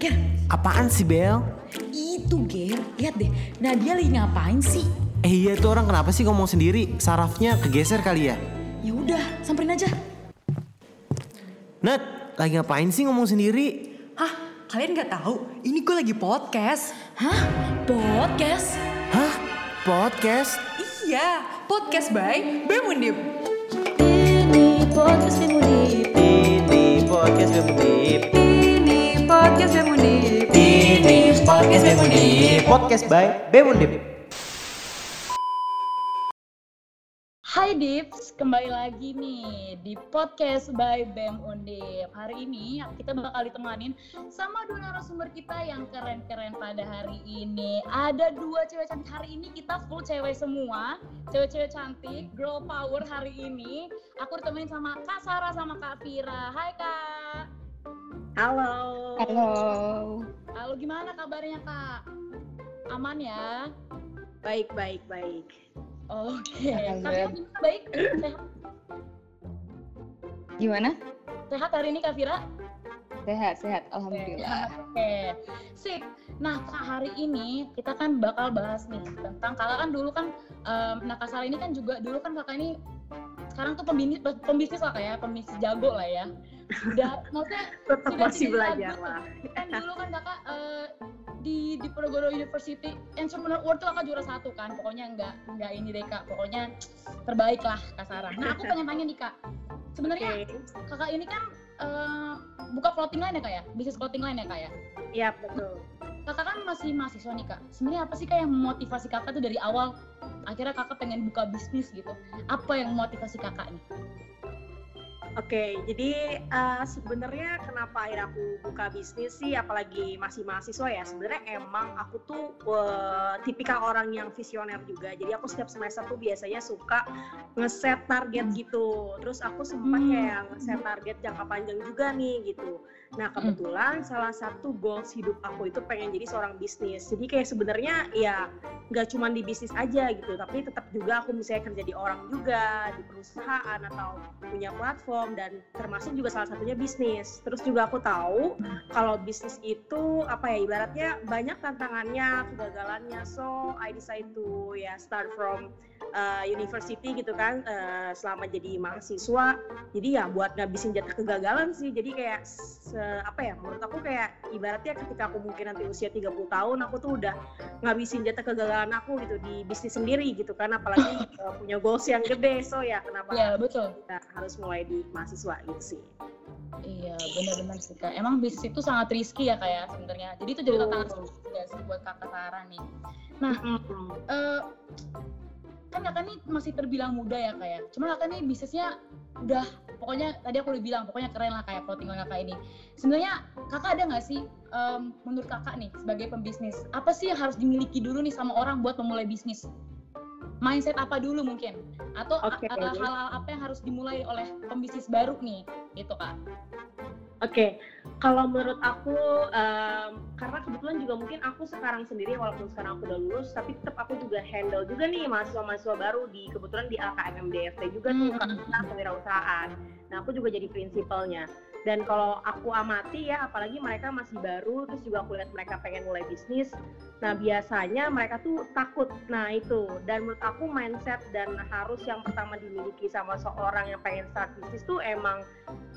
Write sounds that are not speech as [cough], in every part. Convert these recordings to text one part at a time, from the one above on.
Ger, Apaan sih Bel? itu Ger, lihat deh, Nadia lagi ngapain sih? Eh iya itu orang kenapa sih ngomong sendiri? Sarafnya kegeser kali ya? Ya udah, samperin aja. Nat, lagi ngapain sih ngomong sendiri? Hah? Kalian nggak tahu? Ini gue lagi podcast. Hah? Podcast? Hah? Podcast? Iya, podcast by Bemundip. Ini podcast Bemudip. Ini podcast Bebudip. Ini podcast Bemundip. Ini podcast Bemudip. Podcast by Bemundip. Hai Dips, kembali lagi nih di podcast by BEM Undip. Hari ini kita bakal ditemanin sama dua narasumber kita yang keren-keren pada hari ini. Ada dua cewek cantik hari ini, kita full cewek semua. Cewek-cewek cantik, girl power hari ini. Aku ditemenin sama Kak Sarah sama Kak Vira. Hai Kak. Halo. Halo. Halo, gimana kabarnya Kak? Aman ya? Baik, baik, baik. Oke. Kak. Vira gimana? baik? Sehat? Gimana? Sehat hari ini Kak Vira? Sehat, sehat. Alhamdulillah. Oke, sip. Nah, Kak, hari ini kita kan bakal bahas nih tentang kakak kan dulu kan, em, nah Kak Sarah ini kan juga dulu kan kakak ini sekarang tuh pembisnis, pembisnis lah kayak pembisnis jago lah ya. Udah, maksudnya Tetap Sudah masih belajar ragu. lah. kan dulu kan kakak eh, di di Ponorogo University Entrepreneur Award tuh kakak juara satu kan. Pokoknya enggak enggak ini deh kak. Pokoknya terbaik lah Kak Sarah. Nah, aku pengen tanya nih kak. Sebenarnya Oke. kakak ini kan eh, buka clothing line ya kak ya? Bisnis clothing line ya kak ya? Iya, betul. kakak kan masih mahasiswa nih kak sebenarnya apa sih kak yang memotivasi kakak tuh dari awal akhirnya kakak pengen buka bisnis gitu apa yang memotivasi kakak nih Oke, jadi eh, sebenarnya kenapa akhirnya aku buka bisnis sih, apalagi masih mahasiswa ya. Sebenarnya emang aku tuh eh, tipikal orang yang visioner juga. Jadi aku setiap semester tuh biasanya suka ngeset target gitu. Terus aku sempat Hmm. kayak ngeset target jangka panjang juga nih gitu. Nah kebetulan salah satu goals hidup aku itu pengen jadi seorang bisnis. Jadi kayak sebenarnya ya nggak cuma di bisnis aja gitu, tapi tetap juga aku misalnya kerja di orang juga, di perusahaan atau punya platform dan termasuk juga salah satunya bisnis. Terus juga aku tahu kalau bisnis itu apa ya ibaratnya banyak tantangannya, kegagalannya. So I decide to ya start from uh, university gitu kan uh, selama jadi mahasiswa. Jadi ya buat ngabisin jatah kegagalan sih. Jadi kayak se- apa ya menurut aku kayak ibaratnya ketika aku mungkin nanti usia 30 tahun aku tuh udah ngabisin jatah kegagalan aku gitu di bisnis sendiri gitu kan apalagi uh, [laughs] punya goals yang gede. So ya kenapa Iya betul kita harus mulai di mahasiswa gitu sih. iya benar-benar sih kak emang bisnis itu sangat risky ya kak ya sebenarnya jadi itu jadi tantangan juga sih buat kakak Sarah nih Nah. Mm-mm. Eh, kan kakak nih masih terbilang muda ya kak ya. Cuma kakak nih bisnisnya udah pokoknya tadi aku udah bilang pokoknya keren lah kayak clothing kakak ini. Sebenarnya kakak ada nggak sih em, menurut kakak nih sebagai pembisnis apa sih yang harus dimiliki dulu nih sama orang buat memulai bisnis? Mindset apa dulu mungkin? Atau Oke. a- hal-hal apa yang harus dimulai oleh pembisnis baru nih gitu kak Oke, kalau menurut aku em, karena kebetulan juga mungkin aku sekarang sendiri walaupun sekarang aku udah lulus, tapi tetap aku juga handle juga nih mahasiswa-mahasiswa baru di kebetulan di AKM DFT juga tuh Hmm. karena kewirausahaan. Nah aku juga jadi prinsipalnya. Dan kalau aku amati ya, apalagi mereka masih baru, terus juga aku lihat mereka pengen mulai bisnis. Nah biasanya mereka tuh takut. Nah itu. Dan menurut aku mindset dan harus yang pertama dimiliki sama seorang yang pengen start bisnis tuh emang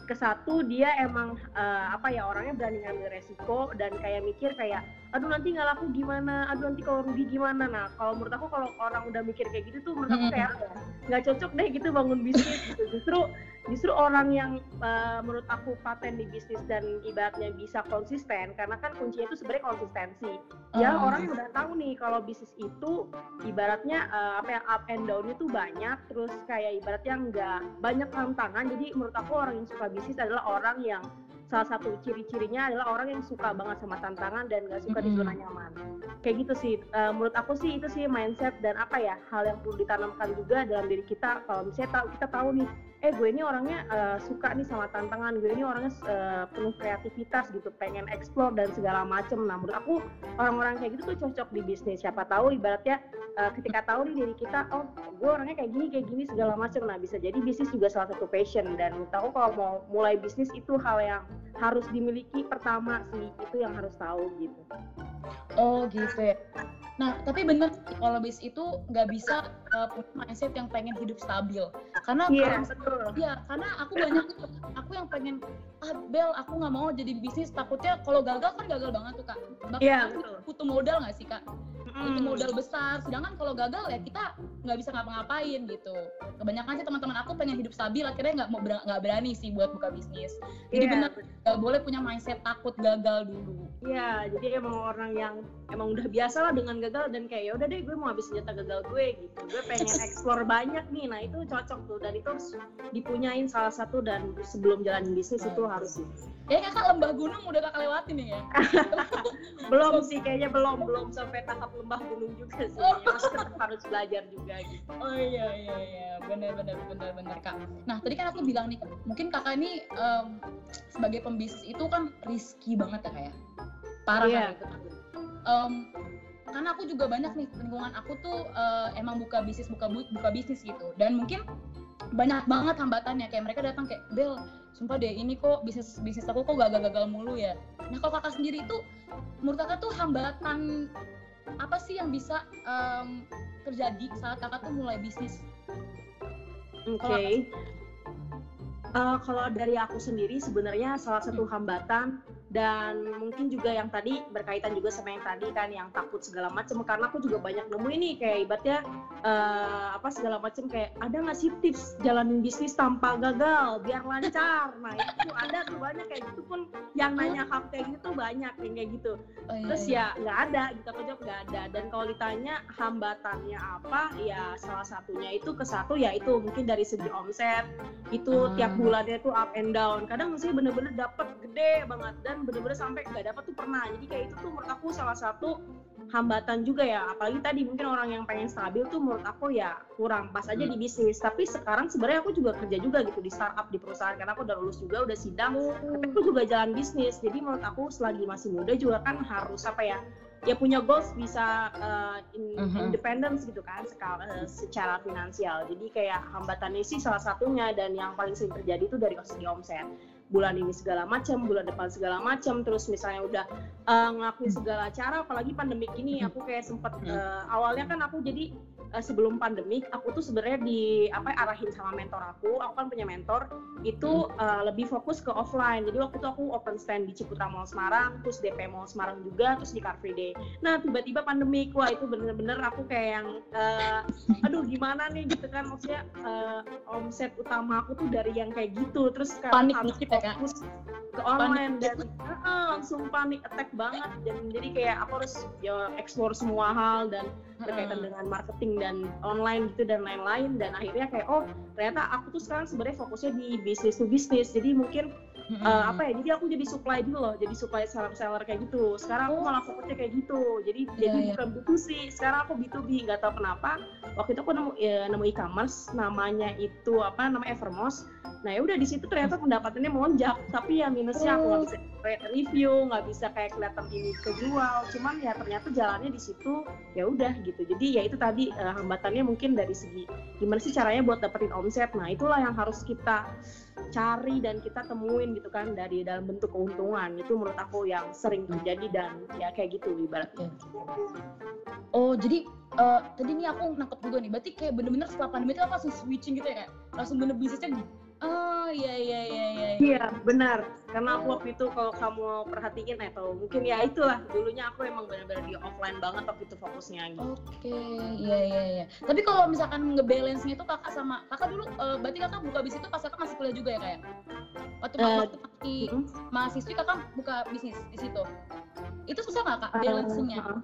ke satu dia emang eh, apa ya orangnya berani ngambil resiko dan kayak mikir kayak aduh nanti nggak laku gimana aduh nanti kalau rugi gimana nah kalau menurut aku kalau orang udah mikir kayak gitu tuh menurut aku kayak ya, nggak cocok deh gitu bangun bisnis gitu justru justru orang yang eh, menurut aku paten di bisnis dan ibaratnya bisa konsisten karena kan kuncinya itu sebenarnya konsistensi ya Hmm. Orang udah tahu nih kalau bisnis itu ibaratnya eh, apa ya up and down-nya tuh banyak terus kayak ibaratnya nggak banyak tantangan. Jadi menurut aku orang yang suka bisnis adalah orang yang salah satu ciri-cirinya adalah orang yang suka banget sama tantangan dan gak suka di Mm-mm. zona nyaman. Kayak gitu sih. Eh, menurut aku sih itu sih mindset dan apa ya hal yang perlu ditanamkan juga dalam diri kita. Kalau misalnya tahu kita tahu nih eh gue ini orangnya eh, suka nih sama tantangan. Gue ini orangnya eh, penuh kreativitas gitu pengen explore dan segala macem. Nah menurut aku orang-orang kayak gitu tuh cocok di bisnis. Siapa tahu ibaratnya eh, ketika tahu nih diri kita oh gue orangnya kayak gini kayak gini segala macam nah bisa jadi bisnis juga salah satu passion. Dan aku kalau mau mulai bisnis itu hal yang harus dimiliki pertama sih. Itu yang harus tahu gitu. Oh gitu ya. Nah tapi bener kalau bis itu nggak bisa uh, punya mindset yang pengen hidup stabil. Karena iya kalau- Iya, karena aku banyak aku yang pengen ah Bel, aku nggak mau jadi bisnis takutnya kalau gagal kan gagal banget tuh kak. Bahkan Iya, betul. butuh modal nggak sih kak? Butuh Mm. modal besar. Sedangkan kalau gagal ya kita nggak bisa ngapa-ngapain gitu. Kebanyakan sih teman-teman aku pengen hidup stabil, akhirnya nggak mau nggak berani sih buat buka bisnis. Jadi Iya, bener nggak boleh punya mindset takut gagal dulu. Iya, jadi emang orang yang emang udah biasa lah dengan gagal dan kayak ya udah deh gue mau habis senjata gagal gue gitu. Gue pengen [laughs] explore banyak nih. Nah, itu cocok tuh dan itu harus dipunyain salah satu dan sebelum jalanin bisnis itu harus sih. Ya kakak lembah gunung udah kakak lewatin nih ya. [laughs] Belum [laughs] sih kayaknya belum belum sampai tahap lembah gunung juga sih. Tetap harus belajar juga gitu. Oh iya iya iya benar benar benar benar kak. Nah tadi kan aku bilang nih Kak, mungkin kakak ini em, sebagai pembisnis itu kan risky banget ya kayak parah Iya. kan itu. Em, karena aku juga banyak nih lingkungan aku tuh eh, emang buka bisnis buka bu- buka bisnis gitu dan mungkin banyak banget hambatannya kayak mereka datang kayak Bel sumpah deh ini kok bisnis bisnis aku kok gagal-gagal mulu ya nah kalau kakak sendiri itu menurut kakak tuh hambatan apa sih yang bisa em, terjadi saat kakak tuh mulai bisnis? Oke. Kalau apa Eh, kalau dari aku sendiri sebenarnya salah satu hambatan dan mungkin juga yang tadi berkaitan juga sama yang tadi kan yang takut segala macam karena aku juga banyak nemu ini kayak ibaratnya eh, apa segala macam kayak ada nggak sih tips jalanin bisnis tanpa gagal biar lancar? Nah itu ada tuh banyak kayak gitu pun. Yang nanya hal kayak gitu tuh banyak yang kayak gitu. Oh, iya, terus iya. ya nggak ada gitu aku jawab nggak ada. Dan kalau ditanya hambatannya apa ya salah satunya itu ke satu ya itu mungkin dari segi omset. Itu tiap bulannya tuh up and down. Kadang sih bener-bener dapat gede banget. Dan bener-bener sampai nggak dapat tuh pernah. Jadi kayak itu tuh menurut aku salah satu hambatan juga ya. Apalagi tadi mungkin orang yang pengen stabil tuh menurut aku ya kurang pas aja di bisnis. Tapi sekarang sebenarnya aku juga kerja juga gitu di startup di perusahaan. Karena aku udah lulus juga udah sidang tapi aku juga jalan bisnis. Jadi menurut aku selagi masih muda juga kan harus apa ya ya punya goals bisa uh, in- Mhm. independence gitu kan sekala, uh, secara finansial. Jadi kayak hambatannya sih salah satunya dan yang paling sering terjadi itu dari segi omset bulan ini segala macam bulan depan segala macam terus misalnya udah uh, ngelakuin segala cara apalagi pandemik ini aku kayak sempet uh, awalnya kan aku jadi uh, sebelum pandemik aku tuh sebenarnya di apa arahin sama mentor aku aku kan punya mentor itu uh, lebih fokus ke offline. Jadi waktu itu aku open stand di Ciputra Mall Semarang terus DP Mall Semarang juga terus di Car Free Day. Nah tiba-tiba pandemik wah itu bener-bener aku kayak yang uh, aduh gimana nih gitu kan. Maksudnya uh, omset utama aku tuh dari yang kayak gitu. Terus sekarang Panik harus dikit ya, fokus ke online dan uh, langsung panik attack banget. Dan jadi kayak aku harus ya explore semua hal dan berkaitan Hmm. dengan marketing dan online gitu dan lain-lain. Dan akhirnya kayak oh ternyata aku tuh sekarang sebenarnya fokusnya di bisnis to bisnis. Jadi mungkin Eh, apa ya jadi aku jadi supply dulu loh jadi supply seller seller kayak gitu. Sekarang aku malah fokusnya kayak gitu. Jadi Iya, jadi iya. bukan B2C sekarang aku B2B nggak tahu kenapa. Waktu itu aku nemu ya, nemu e-commerce namanya itu apa namanya Evermost nah ya udah di situ ternyata pendapatannya melonjak. Tapi ya minusnya aku nggak bisa re- review nggak bisa kayak kelihatan ini kejual. Cuman ya ternyata jalannya di situ ya udah gitu. Jadi ya itu tadi eh, hambatannya mungkin dari segi gimana sih caranya buat dapetin omset. Nah itulah yang harus kita cari dan kita temuin gitu kan dari dalam bentuk keuntungan. Itu menurut aku yang sering terjadi dan ya kayak gitu ibaratnya. Oh jadi eh, tadi nih aku nangkep juga nih, berarti kayak bener-bener setelah pandemi itu aku langsung switching gitu ya kayak langsung bener bisnisnya oh iya iya iya iya Iya benar karena aku waktu itu kalau kamu perhatiin atau mungkin ya itulah dulunya aku emang benar-benar di offline banget waktu itu fokusnya gitu. Oke, iya iya iya. Tapi kalau misalkan ngebalance-nya itu kakak sama kakak dulu, eh, berarti kakak buka bisnis itu pas kakak masih kuliah juga ya kayak? Waktu Eh, waktu masih Mm-mm. mahasiswi kakak buka bisnis di situ. Itu susah nggak kak Eh, balance-nya? uh,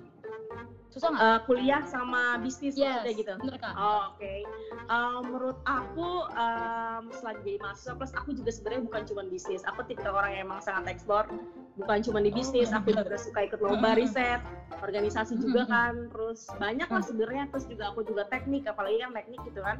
Susah nggak? uh, kuliah sama bisnis yes, maksudnya gitu. bener kak. Oh, Oke, Um, menurut aku um, selagi jadi mahasiswa plus aku juga sebenarnya bukan cuma bisnis. Aku tipe orang yang emang sangat explore, bukan cuma di bisnis. Aku juga suka ikut lomba riset, organisasi juga Mhm. kan. Terus banyak lah sebenarnya. Terus juga aku juga teknik, apalagi kan teknik gitu kan.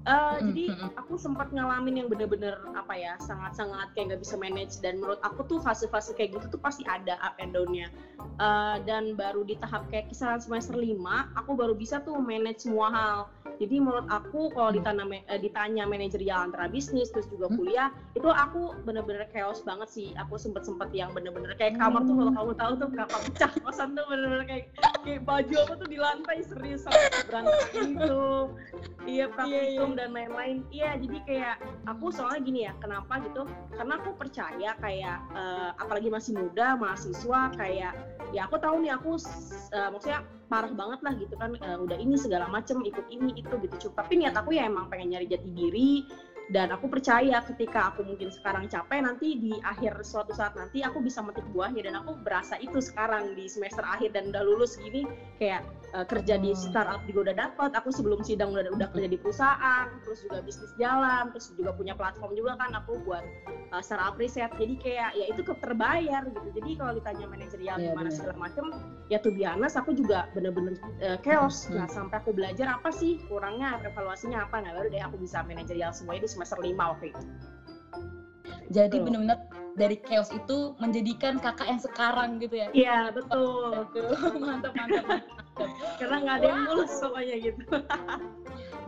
Uh, jadi Mhm. aku sempat ngalamin yang bener-bener apa ya sangat-sangat kayak nggak bisa manage dan menurut aku tuh fase-fase kayak gitu tuh pasti ada up and down-nya Uh, dan baru di tahap kayak kisaran semester 5 aku baru bisa tuh manage semua hal jadi menurut aku kalau ditanya, eh, ditanya manajerial antara bisnis terus juga kuliah itu aku bener-bener chaos banget sih aku sempet-sempet yang bener-bener kayak kamar tuh kalau kamu tahu tuh kakak pecah kosan tuh bener-bener kayak kayak baju aku tuh di lantai serius sampai berantakan gitu. Iya praktikum dan lain-lain. Iya jadi kayak aku soalnya gini ya kenapa gitu? Karena aku percaya kayak eh, apalagi masih muda mahasiswa kayak ya aku tahu nih aku eh, maksudnya parah banget lah gitu kan eh, udah ini segala macem ikut ini itu gitu. Cuma- tapi niat aku ya emang pengen nyari jati diri dan aku percaya ketika aku mungkin sekarang capek nanti di akhir suatu saat nanti aku bisa metik buahnya dan aku berasa itu sekarang di semester akhir dan udah lulus gini kayak eh, kerja di Hmm. startup juga udah dapat aku sebelum sidang udah udah kerja di perusahaan terus juga bisnis jalan terus juga punya platform juga kan aku buat uh, startup riset jadi kayak ya itu terbayar gitu jadi kalau ditanya manajerial Iya, gimana benar. segala macem ya tuh biasa aku juga bener-bener uh, chaos Hmm. nah sampai aku belajar apa sih kurangnya evaluasinya apa nah baru deh aku bisa manajerial semuanya di semester 5 waktu itu. Jadi benar-benar dari chaos itu menjadikan kakak yang sekarang gitu ya. iya betul. [laughs] Mantap mantap. mantap. karena nggak ada yang mulus pokoknya gitu.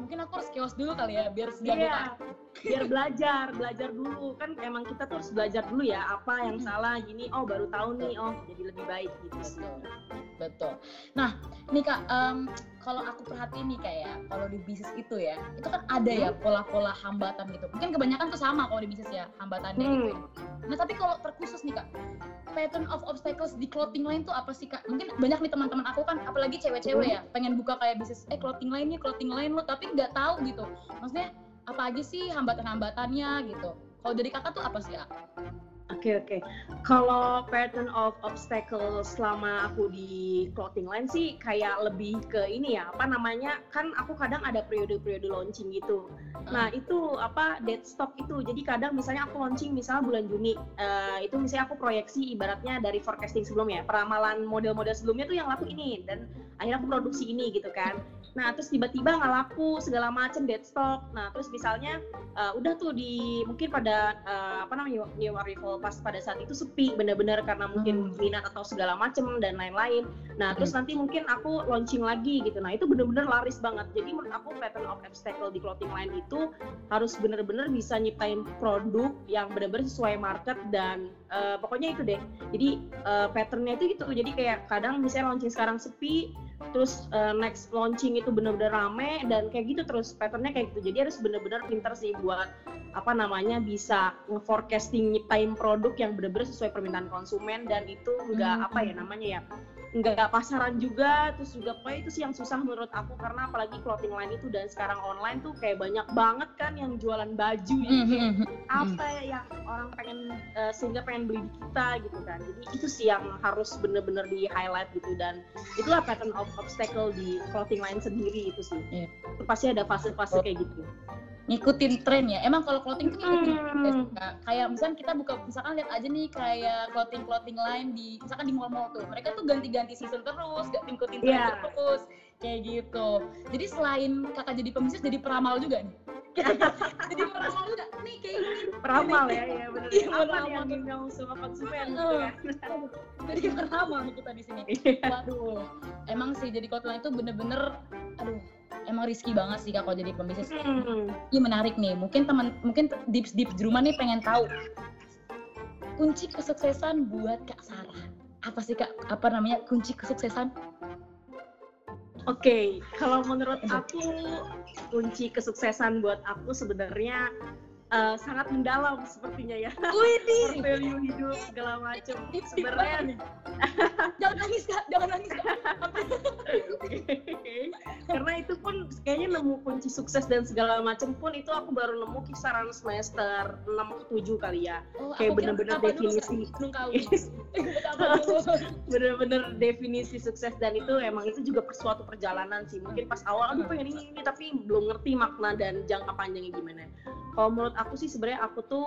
Mungkin aku harus chaos dulu kali ya biar sejago iya biar belajar belajar dulu. Kan emang kita tuh harus belajar dulu ya apa yang salah gini oh baru tahu nih oh jadi lebih baik gitu. Sih Betul, betul. Nah, nih kak, em, kalau aku perhatiin nih kayak kalau di bisnis itu ya, itu kan ada ya pola-pola hambatan gitu. Mungkin kebanyakan tuh sama kalau di bisnis ya hambatannya gitu. ya. Nah, tapi kalau terkhusus nih kak, pattern of obstacles di clothing line tuh apa sih kak? Mungkin banyak nih teman-teman aku kan, apalagi cewek-cewek ya, pengen buka kayak bisnis, eh clothing line-nya, clothing line lo, tapi nggak tahu gitu. Maksudnya apa aja sih hambatan-hambatannya gitu? Kalau dari kakak tuh apa sih kak? Oke oke. Kalau pattern of obstacle selama aku di clothing line sih kayak lebih ke ini ya apa namanya kan aku kadang ada periode-periode launching gitu. Nah itu apa dead stock itu. Jadi kadang misalnya aku launching misalnya bulan Juni eh, itu misalnya aku proyeksi ibaratnya dari forecasting sebelumnya peramalan model-model sebelumnya tuh yang laku ini dan akhirnya aku produksi ini gitu kan. Nah terus tiba-tiba nggak laku segala macem dead stock. Nah terus misalnya uh, udah tuh di mungkin pada uh, apa namanya new arrival pas pada saat itu sepi bener-bener karena mungkin Hmm. minat atau segala macem dan lain-lain. Nah terus nanti mungkin aku launching lagi gitu. Nah itu bener-bener laris banget. Jadi menurut aku pattern of obstacle di clothing line itu harus bener-bener bisa nyiptain produk yang bener-bener sesuai market dan uh, pokoknya itu deh. Jadi uh, patternnya itu gitu. Jadi kayak kadang misalnya launching sekarang sepi, terus uh, next launching itu bener-bener rame dan kayak gitu terus patternnya kayak gitu. Jadi harus bener-bener pinter sih buat apa namanya bisa nge-forecasting nyiptain produk yang bener-bener sesuai permintaan konsumen dan itu enggak Hmm. apa ya namanya ya nggak pasaran juga terus juga pokoknya itu sih yang susah menurut aku karena apalagi clothing line itu dan sekarang online tuh kayak banyak banget kan yang jualan baju kayak Mhm. apa ya yang orang pengen eh, sehingga pengen beli di kita gitu kan. Jadi itu sih yang harus bener-bener di highlight gitu dan itulah pattern of obstacle di clothing line sendiri itu sih. Itu pasti ada fase-fase kayak gitu ngikutin tren ya. Emang kalau clothing tuh ngikutin Hmm. Kak. Kayak misalkan kita buka misalkan lihat aja nih kayak clothing clothing line di misalkan di mall-mall tuh. Mereka tuh ganti-ganti season terus, gak ngikutin tren Iya. terus. Kayak gitu. Jadi selain kakak jadi pembisnis jadi peramal juga nih. [laughs] jadi peramal juga. Nih kayak gini. peramal ya ya bener Iya, apa peramal. nih yang dibilang sama konsumen gitu kan Jadi peramal kita di sini. Iya. Waduh. Emang sih jadi clothing line itu bener-bener aduh emang risky banget sih kak kalau jadi pembisnis. Hmm. Ini menarik nih. Mungkin teman, mungkin dips dips di rumah nih pengen tahu kunci kesuksesan buat Kak Sarah. Apa sih Kak? Apa namanya kunci kesuksesan? Oke, kalau menurut aku kunci kesuksesan buat aku sebenarnya eh, sangat mendalam sepertinya ya. Wih, [laughs] Value hidup segala macam. Sebenarnya jangan nangis Kak, jangan nangis Kak. [laughs] karena itu pun kayaknya nemu kunci sukses dan segala macam pun itu aku baru nemu kisaran semester 6 ke 7 kali ya. Oh, Kayak aku bener-bener definisi. [laughs] Bener-bener definisi sukses dan itu emang itu juga suatu perjalanan sih. Mungkin pas awal aduh pengen ini, ini tapi belum ngerti makna dan jangka panjangnya gimana. Kalau menurut aku sih sebenarnya aku tuh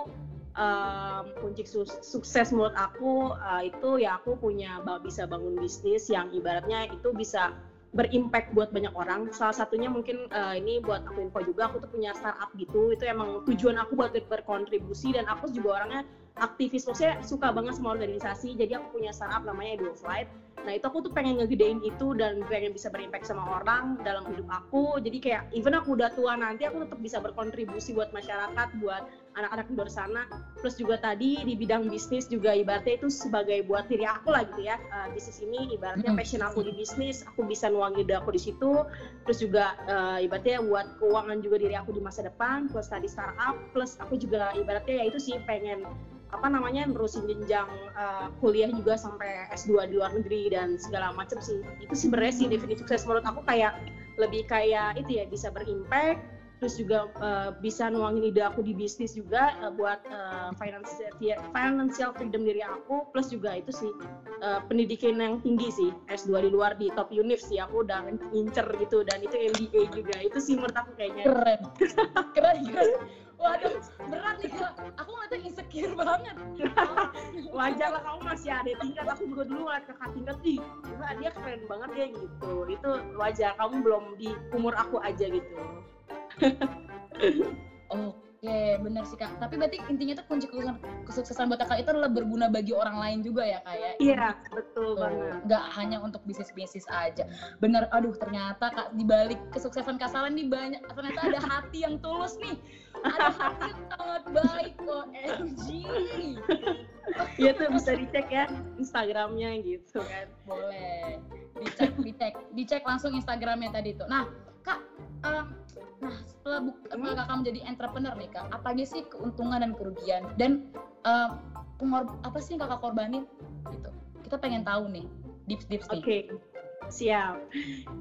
um, kunci sus- sukses menurut aku uh, itu ya aku punya bisa bangun bisnis yang ibaratnya itu bisa berimpact buat banyak orang. Salah satunya mungkin uh, ini buat aku info juga aku tuh punya startup gitu. Itu emang tujuan aku buat berkontribusi dan aku juga orangnya aktivis maksudnya suka banget sama organisasi. Jadi aku punya startup namanya Dual Flight Nah itu aku tuh pengen ngegedein itu dan pengen bisa berimpact sama orang dalam hidup aku. Jadi kayak even aku udah tua nanti aku tetap bisa berkontribusi buat masyarakat, buat anak-anak di luar sana. Plus juga tadi di bidang bisnis juga ibaratnya itu sebagai buat diri aku lah gitu ya. Uh, bisnis ini ibaratnya Mm. passion aku di bisnis, aku bisa nuangin ide aku di situ. Terus juga uh, ibaratnya buat keuangan juga diri aku di masa depan. Plus tadi startup, plus aku juga ibaratnya ya itu sih pengen apa namanya nerusin jenjang uh, kuliah juga sampai S2 di luar negeri dan segala macam sih. Itu sebenarnya sih definisi sukses menurut aku kayak lebih kayak itu ya bisa berimpact terus juga uh, bisa nuangin ide aku di bisnis juga uh, buat uh, financial financial freedom diri aku plus juga itu sih uh, pendidikan yang tinggi sih S2 di luar di top univ sih aku udah ngincer gitu dan itu MBA juga itu sih menurut aku kayaknya Keren. [laughs] Keren, keren. Waduh, berat nih kak. Aku ngeliatnya insecure banget. [laughs] wajar lah kamu masih ada tingkat. Aku juga dulu ngeliat kakak tingkat. Ih dia keren banget ya gitu. Itu wajar kamu belum di umur aku aja gitu. [laughs] Oke, bener sih kak. Tapi berarti intinya tuh kunci kesuksesan, kesuksesan buat kakak itu adalah berguna bagi orang lain juga ya kak ya? iya betul banget Nggak hanya untuk bisnis-bisnis aja. bener aduh ternyata kak di balik kesuksesan Kak nih banyak ternyata ada hati yang tulus nih ada hati yang sangat baik OMG Iya tuh bisa dicek ya Instagramnya gitu kan boleh dicek dicek dicek langsung Instagramnya tadi tuh nah kak em, nah setelah, buk, setelah kakak menjadi entrepreneur nih kak apa aja sih keuntungan dan kerugian dan em, pengor apa sih yang kakak korbanin gitu kita pengen tahu nih dips dips nih Oke, siap.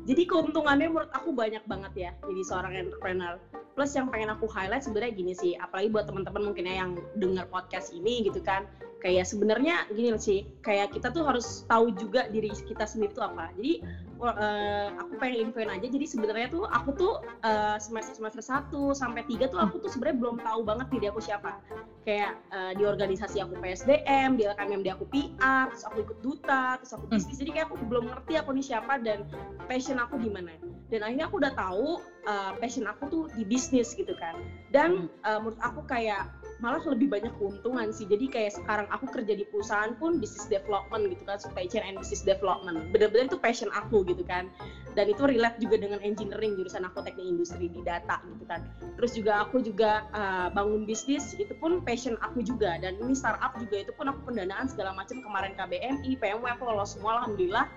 Jadi keuntungannya menurut aku banyak banget ya jadi seorang entrepreneur. Plus yang pengen aku highlight sebenarnya gini sih, apalagi buat teman-teman mungkin ya yang dengar podcast ini gitu kan. Kayak sebenarnya gini sih, kayak kita tuh harus tahu juga diri kita sendiri tuh apa. Jadi eh, aku pengen infoin aja. Jadi sebenarnya tuh aku tuh eh, semester semester 1 sampai 3 tuh aku tuh sebenarnya belum tahu banget diri aku siapa. Kayak eh, di organisasi aku PSDM, di LKMM di aku PR, terus aku ikut duta, terus aku bisnis. Jadi kayak aku belum ngerti aku nih siapa dan passion aku di mana. Dan akhirnya aku udah tahu uh, passion aku tuh di bisnis gitu kan. Dan uh, menurut aku kayak malah lebih banyak keuntungan sih. Jadi kayak sekarang aku kerja di perusahaan pun business development gitu kan, supply chain and business development. Bener-bener itu passion aku gitu kan. Dan itu relate juga dengan engineering jurusan aku teknik industri di data gitu kan. Terus juga aku juga uh, bangun bisnis itu pun passion aku juga. Dan ini startup juga itu pun aku pendanaan segala macam kemarin KBMI, PMW aku lolos semua alhamdulillah.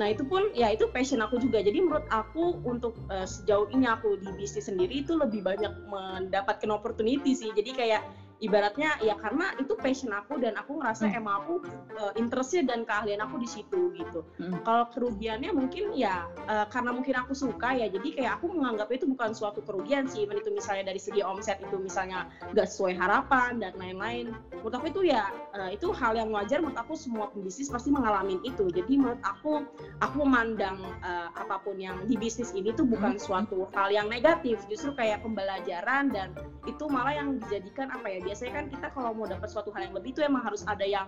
Nah itu pun ya itu passion aku juga. Jadi menurut aku untuk uh, sejauh ini aku di bisnis sendiri itu lebih banyak mendapatkan opportunity sih. Jadi kayak ibaratnya ya karena itu passion aku dan aku ngerasa Hmm. emang aku uh, interestnya dan keahlian aku di situ gitu. Hmm. Kalau kerugiannya mungkin ya uh, karena mungkin aku suka ya jadi kayak aku menganggap itu bukan suatu kerugian sih. Itu misalnya dari segi omset itu misalnya nggak sesuai harapan dan lain-lain. Menurut aku itu ya uh, itu hal yang wajar. Menurut aku semua pembisnis pasti mengalami itu. Jadi menurut aku aku memandang uh, apa pun yang di bisnis ini tuh bukan suatu hal yang negatif. Justru kayak pembelajaran dan itu malah yang dijadikan apa ya biasanya kan kita kalau mau dapat suatu hal yang lebih itu emang harus ada yang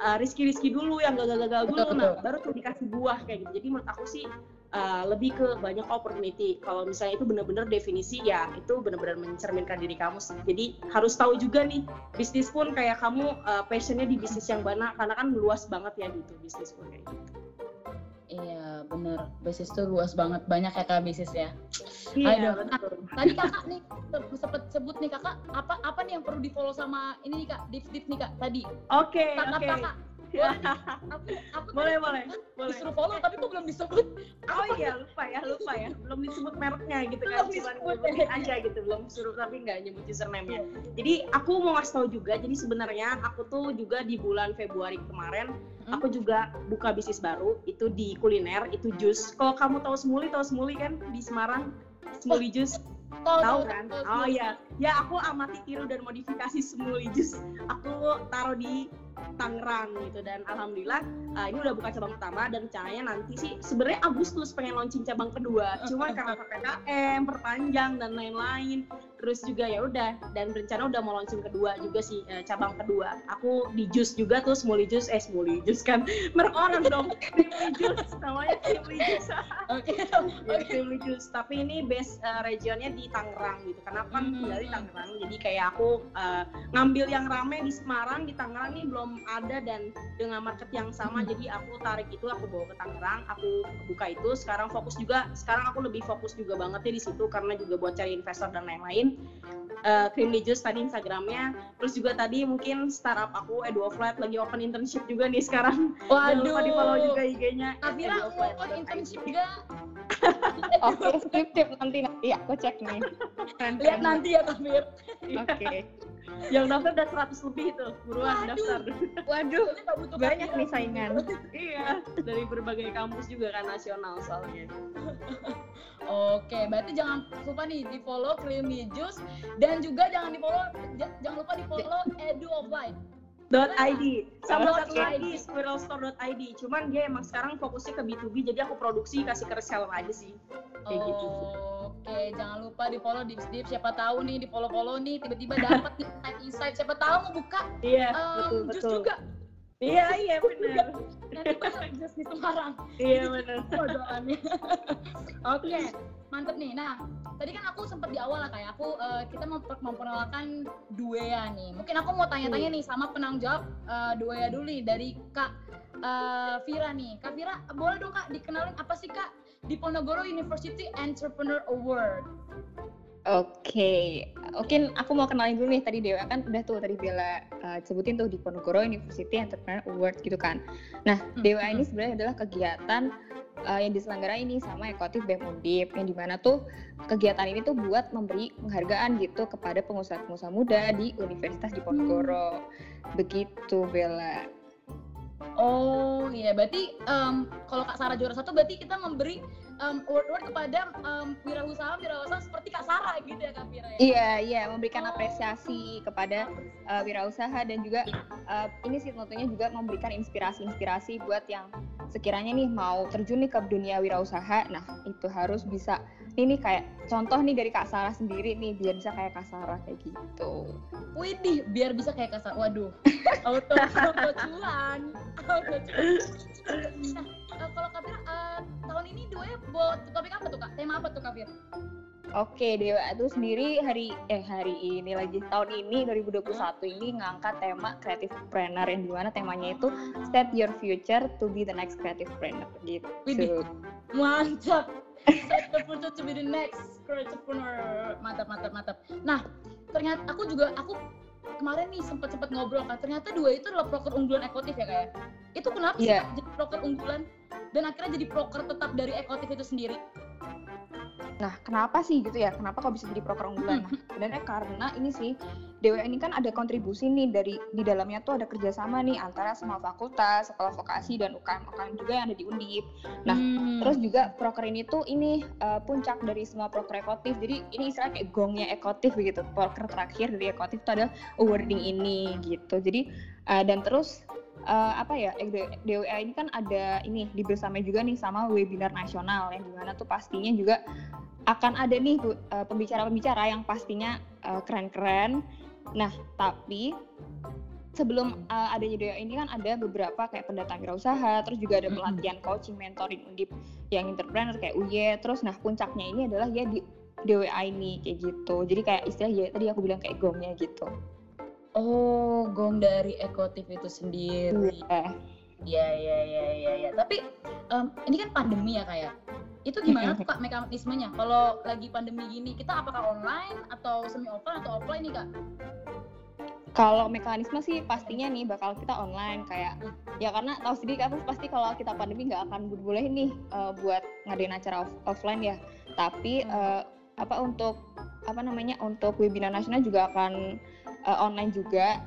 uh, riski-riski dulu yang gagal-gagal dulu. Betul, nah betul. baru tuh dikasih buah kayak gitu. Jadi menurut aku sih uh, lebih ke banyak opportunity. Kalau misalnya itu benar-benar definisi ya itu benar-benar mencerminkan diri kamu sih. Jadi harus tahu juga nih bisnis pun kayak kamu uh, passionnya di bisnis yang mana. Karena kan luas banget ya gitu bisnis pun kayak gitu Iya bener, bisnis tuh luas banget, banyak ya kak bisnis ya. iya Aduh. betul Tadi kakak nih se- sempet sebut nih kakak apa apa nih yang perlu di follow sama ini nih kak, dips dips nih kak tadi. oke Startup oke kakak. Aku aku boleh tadi boleh boleh disuruh follow tapi kok belum disebut. Oh iya lupa ya lupa ya. Belum disebut mereknya gitu kan Belum cuma disebut. nyebutin aja gitu belum suruh tapi nggak nyebut username-nya. Jadi aku mau ngasih tahu juga jadi sebenarnya aku tuh juga di bulan Februari kemarin Hmm. aku juga buka bisnis baru itu di kuliner itu jus. Kalau kamu tahu Semuli tahu Semuli kan di Semarang? Semuli jus. tahu kan? Oh iya. Ya aku amati tiru dan modifikasi Semuli jus. Aku taruh di Tangerang gitu. Dan alhamdulillah uh, ini udah buka cabang pertama dan rencananya nanti sih sebenarnya Agustus pengen launching cabang kedua. Cuma karena [laughs] PPKM perpanjang dan lain-lain terus juga ya udah dan berencana udah mau launching kedua juga sih eh, cabang kedua. Aku di jus juga tuh smoothie jus eh smoothie jus kan [laughs] merek orang dong jus namanya smoothie jus. Oke. [laughs] smoothie jus tapi ini base eh, regionnya di Tangerang gitu karena aku kan Hmm. di Tangerang. Jadi kayak aku eh, ngambil yang rame di Semarang di Tangerang nih belum ada dan dengan market yang sama Hmm. jadi aku tarik itu aku bawa ke Tangerang aku buka itu. Sekarang fokus juga sekarang aku lebih fokus juga banget ya di situ karena juga buat cari investor dan lain-lain uh, Creamly Juice tadi Instagramnya terus juga tadi mungkin startup aku Edu Flat lagi open internship juga nih sekarang jangan lupa di follow juga Waduh. IG-nya Kavira mau eduflat.id. open internship juga. [laughs] Oke, skip skip nanti nanti aku cek nih. Lihat nanti ya Kavir. Oke. Yang daftar udah 100 lebih itu buruan Waduh. daftar Waduh, butuh banyak nih saingan. iya dari berbagai kampus juga kan nasional soalnya Oke, berarti jangan lupa nih di follow Creamy Juice dan juga jangan di follow jangan lupa di follow Edu Offline. .id sama satu Oke. lagi spiralstore.id cuman dia emang sekarang fokusnya ke B2B jadi aku produksi kasih ke reseller aja sih kayak gitu Oke, jangan lupa di follow Dips Dips. Siapa tahu nih di follow follow nih tiba-tiba dapat nih insight [laughs] insight. Siapa tahu mau buka iya em, betul jus betul juga. iya iya benar [laughs] Nanti jus di Semarang. iya benar. [laughs] Oke, mantep nih. Nah, tadi kan aku sempat di awal lah kayak aku eh, kita memper- memperkenalkan Duea nih. Mungkin aku mau tanya-tanya nih sama penanggung jawab eh, Duea dulu nih dari Kak eh, Vira nih. Kak Vira, boleh dong Kak dikenalin apa sih Kak di Ponorogo University Entrepreneur Award? Oke, mungkin aku mau kenalin dulu nih tadi Dewa kan udah tuh tadi Bella uh, sebutin tuh di Ponorogo University Entrepreneur Award gitu kan. Nah, Dewa ini sebenarnya adalah kegiatan uh, yang diselenggarain ini sama Ekotif BEM Undip yang di mana tuh kegiatan ini tuh buat memberi penghargaan gitu kepada pengusaha-pengusaha muda di Universitas di Ponorogo. Begitu Bella. Oh iya, berarti em, kalau Kak Sarah juara satu berarti kita memberi em, award-award kepada em, wirausaha wirausaha seperti Kak Sarah gitu ya Kak Vira ya? Iya, iya, memberikan Oh. apresiasi kepada uh, wirausaha dan juga uh, ini sih tentunya juga memberikan inspirasi-inspirasi buat yang sekiranya nih mau terjun nih ke dunia wirausaha. Nah, itu harus bisa ini nih kayak contoh nih dari Kak Sarah sendiri nih biar bisa kayak Kak Sarah kayak gitu. Widih, biar bisa kayak Kak Sarah. Waduh, [laughs] auto auto cuan. Auto cuan. Nah, eh, kalau Kak Vira, eh, tahun ini dua ya buat topik apa tuh Kak? Tema apa tuh Kak Vira? Oke, Dewa itu sendiri hari eh hari ini lagi tahun ini 2021 ini ngangkat tema creative planner yang di mana temanya itu set your future to be the next creative planner gitu. Widih. Mantap. Set the future to be the next entrepreneur. Mantap, mantap, mantap. Nah, ternyata aku juga aku kemarin nih sempat sempat ngobrol kan ternyata dua itu adalah proker unggulan ekotif ya kayak itu kenapa sih Iya. Jadi proker unggulan dan akhirnya jadi proker tetap dari ekotif itu sendiri Nah, kenapa sih gitu ya? Kenapa kok bisa jadi proker unggulan? Nah, sebenarnya karena ini sih Dewa ini kan ada kontribusi nih dari di dalamnya tuh ada kerjasama nih antara semua fakultas, sekolah vokasi dan UKM UKM juga yang ada di Undip. Nah, Hmm. Terus juga proker ini tuh ini uh, puncak dari semua proker ekotif. Jadi ini istilah kayak gongnya ekotif begitu. Proker terakhir dari ekotif itu adalah awarding ini gitu. Jadi uh, dan terus uh, apa ya DWA ini kan ada ini dibersamai juga nih sama webinar nasional yang di mana tuh pastinya juga akan ada nih uh, pembicara-pembicara yang pastinya uh, keren-keren. Nah tapi sebelum uh, adanya DWA ini kan ada beberapa kayak pendatang wirausaha, terus juga ada pelatihan coaching mentoring undip yang entrepreneur kayak UY, terus nah puncaknya ini adalah ya di DWA ini kayak gitu. Jadi kayak istilah ya tadi aku bilang kayak gongnya gitu. Oh, gong dari ekotif itu sendiri. Eh, Iya, iya, iya, iya, ya. Tapi em, ini kan pandemi ya kayak. Itu gimana tuh kak mekanismenya? Kalau lagi pandemi gini, kita apakah online atau semi offline atau offline nih kak? kalau mekanisme sih pastinya nih bakal kita online kayak ya karena tahu sendiri kan pasti kalau kita pandemi nggak akan boleh nih eh, buat ngadain acara off- offline ya. Tapi eh, apa untuk apa namanya untuk webinar nasional juga akan eh, online juga.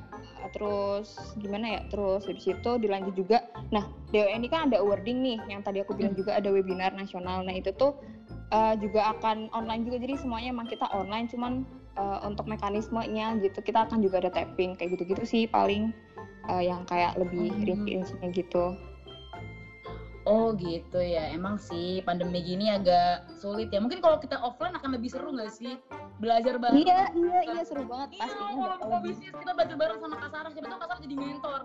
Terus gimana ya? Terus dari situ dilanjut juga. Nah, DWA ini kan ada awarding nih yang tadi aku bilang juga ada webinar nasional. Nah, itu tuh eh, juga akan online juga. Jadi semuanya emang kita online cuman eh, untuk mekanismenya gitu kita akan juga ada tapping kayak gitu-gitu sih paling eh, yang kayak lebih Hmm. rinci-rincinya gitu. Oh gitu ya, emang sih pandemi gini agak sulit ya. Mungkin kalau kita offline akan lebih seru nggak sih? belajar bareng. Iya, iya, iya seru banget Iya, pastinya kalau lebih- bisnis kita belajar bareng sama Kak Sarah, siapa tahu Kak Sarah jadi mentor.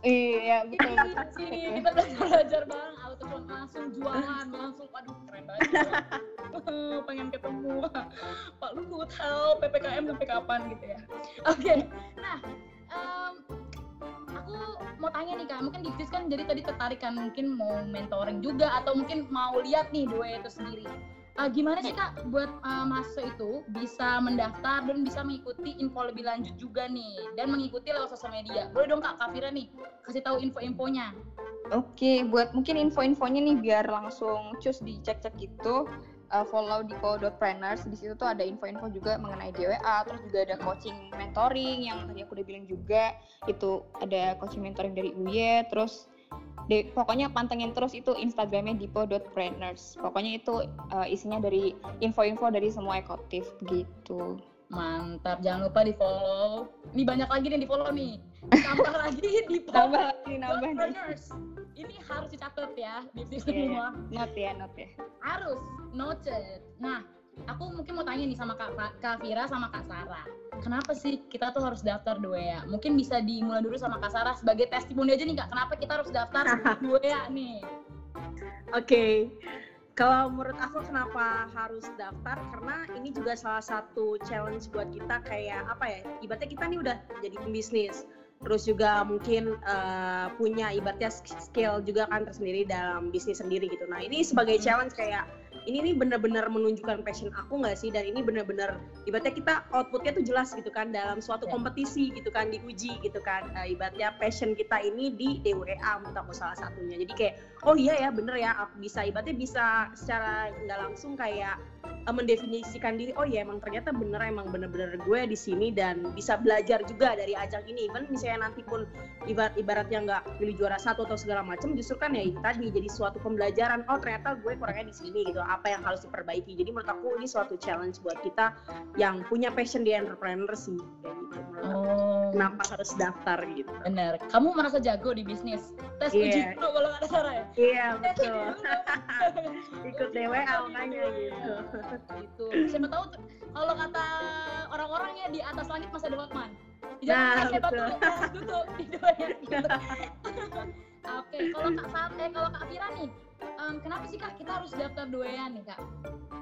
Iya, betul. Iya, sini kita belajar belajar bareng, auto langsung jualan, langsung, aduh keren banget. Pengen ketemu Pak Luhut, help PPKM sampai kapan gitu ya. Oke, nah em, aku mau tanya nih kak, mungkin Diptis kan jadi tadi tertarik kan mungkin mau mentoring juga atau mungkin mau lihat nih dua itu sendiri. Eh, gimana sih kak buat eh, mahasiswa itu bisa mendaftar dan bisa mengikuti info lebih lanjut juga nih dan mengikuti lewat sosial media. Boleh dong kak Kavira nih kasih tahu info-infonya. Oke, buat mungkin info-infonya nih biar langsung cus dicek-cek gitu. Uh, follow di co.planners di situ tuh ada info-info juga mengenai DWA terus juga ada coaching mentoring yang tadi aku udah bilang juga itu ada coaching mentoring dari UY terus de- pokoknya pantengin terus itu Instagramnya dipo.planners pokoknya itu uh, isinya dari info-info dari semua ekotif gitu Mantap, jangan lupa di follow. Ini banyak lagi nih di follow nih. [laughs] Tambah lagi di lagi nambah nih Entrepreneurs. Ini harus dicatat ya di sini iya. semua. not ya not ya Harus noted. Nah, aku mungkin mau tanya nih sama Kak, Kak Vira sama Kak Sarah. Kenapa sih kita tuh harus daftar ya? Mungkin bisa dimulai dulu sama Kak Sarah sebagai testimoni aja nih Kak. Kenapa kita harus daftar [laughs] ya nih? Oke. Kalau menurut aku kenapa harus daftar karena ini juga salah satu challenge buat kita kayak apa ya? Ibaratnya kita nih udah jadi pembisnis. Terus juga mungkin eh, punya ibaratnya skill juga kan tersendiri dalam bisnis sendiri gitu. Nah, ini sebagai challenge kayak ini nih benar-benar menunjukkan passion aku nggak sih? Dan ini benar-benar ibaratnya kita outputnya tuh jelas gitu kan dalam suatu Ya. kompetisi gitu kan diuji gitu kan. Eh, ibaratnya passion kita ini di DWA menurut aku salah satunya. Jadi kayak oh iya ya bener ya aku bisa ibaratnya bisa secara nggak langsung kayak eh, mendefinisikan diri oh iya emang ternyata bener emang bener-bener gue di sini dan bisa belajar juga dari ajang ini. Even misalnya nanti pun ibarat ibaratnya nggak pilih juara satu atau segala macam justru kan ya itu tadi jadi suatu pembelajaran oh ternyata gue kurangnya di sini gitu apa yang harus diperbaiki jadi menurut aku ini suatu challenge buat kita yang punya passion di entrepreneur sih kayak gitu menurut aku. Oh, kenapa harus daftar gitu bener. Kamu merasa jago di bisnis? Tes Iya. uji dulu kalau nggak ada Sarah ya? iya uji betul [laughs] ikut DWA makanya gitu gitu. Siapa tahu tuh, kalau kata orang-orang ya di atas langit masih ada Hotman. Di Nah, betul. didoain gitu. [laughs] Oke, kalau Kak Sat, eh kalau Kak Fira nih, em, kenapa sih Kak kita harus daftar doyan nih Kak?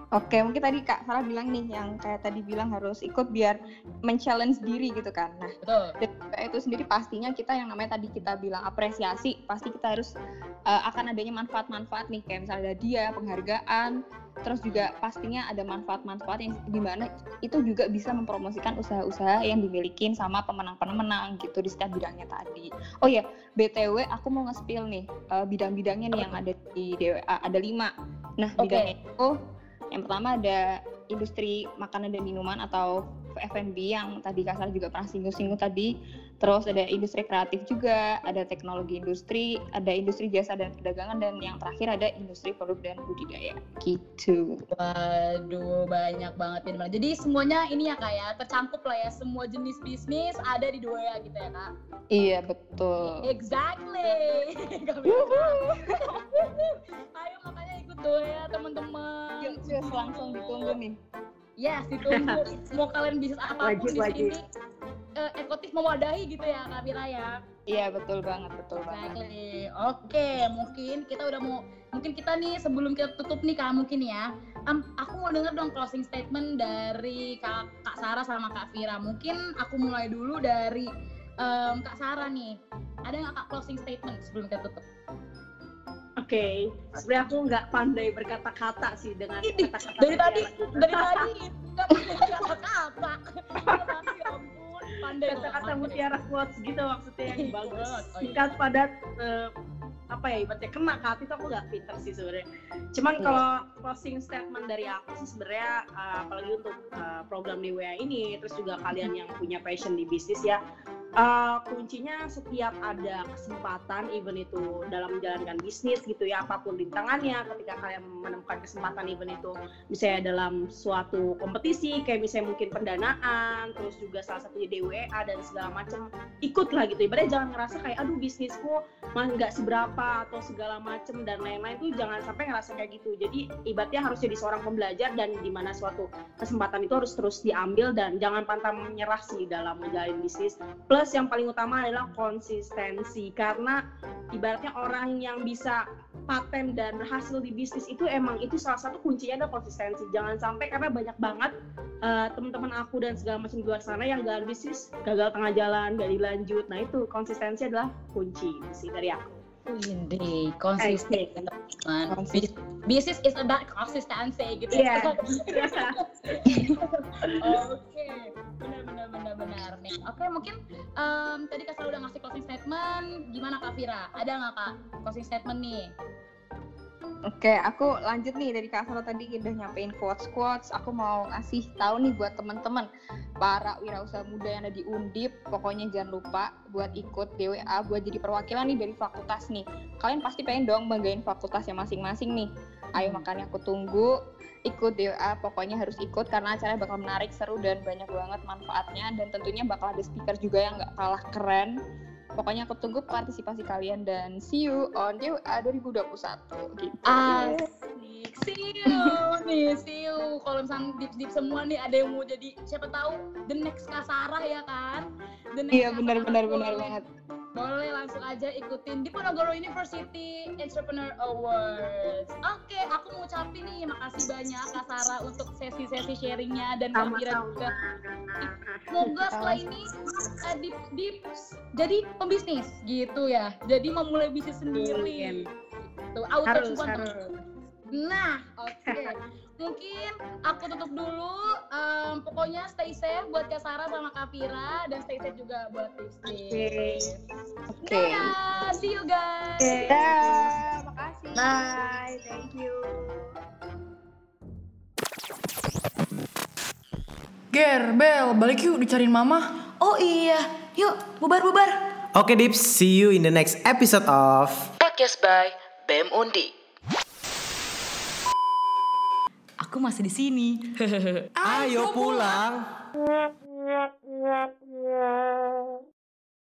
Oke, mungkin tadi Kak Sarah bilang nih yang kayak tadi bilang harus ikut biar men-challenge diri gitu kan. Nah, Betul. dan itu sendiri pastinya kita yang namanya tadi kita bilang apresiasi, pasti kita harus uh, akan adanya manfaat-manfaat nih kayak misalnya ada dia penghargaan, terus juga pastinya ada manfaat-manfaat yang di mana itu juga bisa mempromosikan usaha-usaha yang dimiliki sama pemenang-pemenang gitu di setiap bidangnya tadi. Oh ya, btw aku mau nge-spill nih uh, bidang-bidangnya nih yang ada di DWA ada lima. Nah, Oke. bidangnya itu yang pertama ada industri makanan dan minuman atau F&B yang tadi Kasar juga pernah singgung-singgung tadi. Terus ada industri kreatif juga, ada teknologi industri, ada industri jasa dan perdagangan dan yang terakhir ada industri produk dan budidaya. Gitu. Waduh, banyak banget ini. Jadi semuanya ini ya Kak ya, tercakup lah ya, semua jenis bisnis ada di doya gitu ya Kak? Iya, betul. Exactly. [laughs] [laughs] Ayo makanya ikut doya teman-teman. Yuk, yuk, langsung ditunggu nih. Yes, [laughs] ditunggu. Mau kalian bisnis apa pun Wajib, di wajib. sini, eh, ekotif mewadahi gitu ya Kak Fira ya. Iya, betul banget, betul banget. Oke, mungkin kita udah mau, mungkin kita nih sebelum kita tutup nih Kak mungkin ya, Am, aku mau denger dong closing statement dari Kak, Kak Sarah sama Kak Vira. Mungkin aku mulai dulu dari em, Kak Sarah nih. Ada nggak Kak closing statement sebelum kita tutup? Oke, sebenarnya aku nggak pandai berkata-kata sih dengan kata-kata Dari tadi, dari tadi nggak kata-kata. Ya ampun, pandai kata-kata mutiara quotes gitu maksudnya yang bagus, Oh, iya. singkat padat eh, apa ya ibaratnya kena ke hati tuh aku nggak pinter sih sebenarnya. Cuman Iya. kalau closing statement dari aku sih sebenarnya eh, apalagi untuk eh, program di WA ini, terus juga kalian yang punya passion di bisnis ya, eh, kuncinya setiap ada kesempatan, even itu dalam menjalankan bisnis gitu ya, apa pun rintangannya, ketika kalian menemukan kesempatan even itu misalnya dalam suatu kompetisi, kayak misalnya mungkin pendanaan, terus juga salah satunya DWA dan segala macam, ikutlah gitu. Ibaratnya jangan ngerasa kayak, aduh bisnisku mah nggak seberapa apa atau segala macem dan lain-lain tuh jangan sampai ngerasa kayak gitu. Jadi ibaratnya harus jadi seorang pembelajar dan di mana suatu kesempatan itu harus terus diambil dan jangan pantang menyerah sih dalam menjalin bisnis. Plus yang paling utama adalah konsistensi. Karena ibaratnya orang yang bisa paten dan berhasil di bisnis itu emang itu salah satu kuncinya adalah konsistensi. Jangan sampai karena banyak banget uh, teman-teman aku dan segala macam di luar sana yang gagal bisnis gagal tengah jalan gak dilanjut nah itu konsistensi adalah kunci sih dari aku Wih, konsisten teman-teman. Bisnis is about consistency gitu Iya. ya. Oke, benar benar benar benar nih. Oke, mungkin em, tadi Kak Sal udah ngasih closing statement. Gimana Kak Vira? Ada nggak Kak closing statement nih? Oke, aku lanjut nih dari Kak Saro tadi udah nyampein quotes-quotes. Aku mau ngasih tahu nih buat teman-teman para wirausaha muda yang ada di Undip. Pokoknya jangan lupa buat ikut DWA buat jadi perwakilan nih dari fakultas nih. Kalian pasti pengen dong banggain fakultasnya masing-masing nih. Ayo makanya aku tunggu ikut DWA pokoknya harus ikut karena acaranya bakal menarik seru dan banyak banget manfaatnya dan tentunya bakal ada speaker juga yang nggak kalah keren Pokoknya aku tunggu partisipasi kalian dan see you on DWA 2021 gitu. Asik, see you nih, see you. Kalau misalnya dip-dip semua nih ada yang mau jadi siapa tahu the next Kasarah ya kan? The next Iya benar benar benar banget. Boleh langsung aja ikutin di Ponorogo University Entrepreneur Awards. Oke, aku mau ucapin nih makasih banyak Kak Sarah untuk sesi-sesi sharingnya dan Kak Vira juga. Semoga setelah ini uh, di, di jadi pembisnis gitu ya. Jadi memulai bisnis sendiri. Tuh, auto harus harus Nah, oke. Mungkin aku tutup dulu. Em, pokoknya stay safe buat Kak Sarah sama Kak Vira dan stay safe juga buat Tiffany. Oke. Dadah, see you guys. Oke. Dah, makasih. bye thank you Ger, Bel, balik yuk dicariin mama. Oh iya, yuk bubar-bubar. Oke Dips, see you in the next episode of Podcast by BEM Undi. Aku masih di sini. [laughs] Ayo pulang.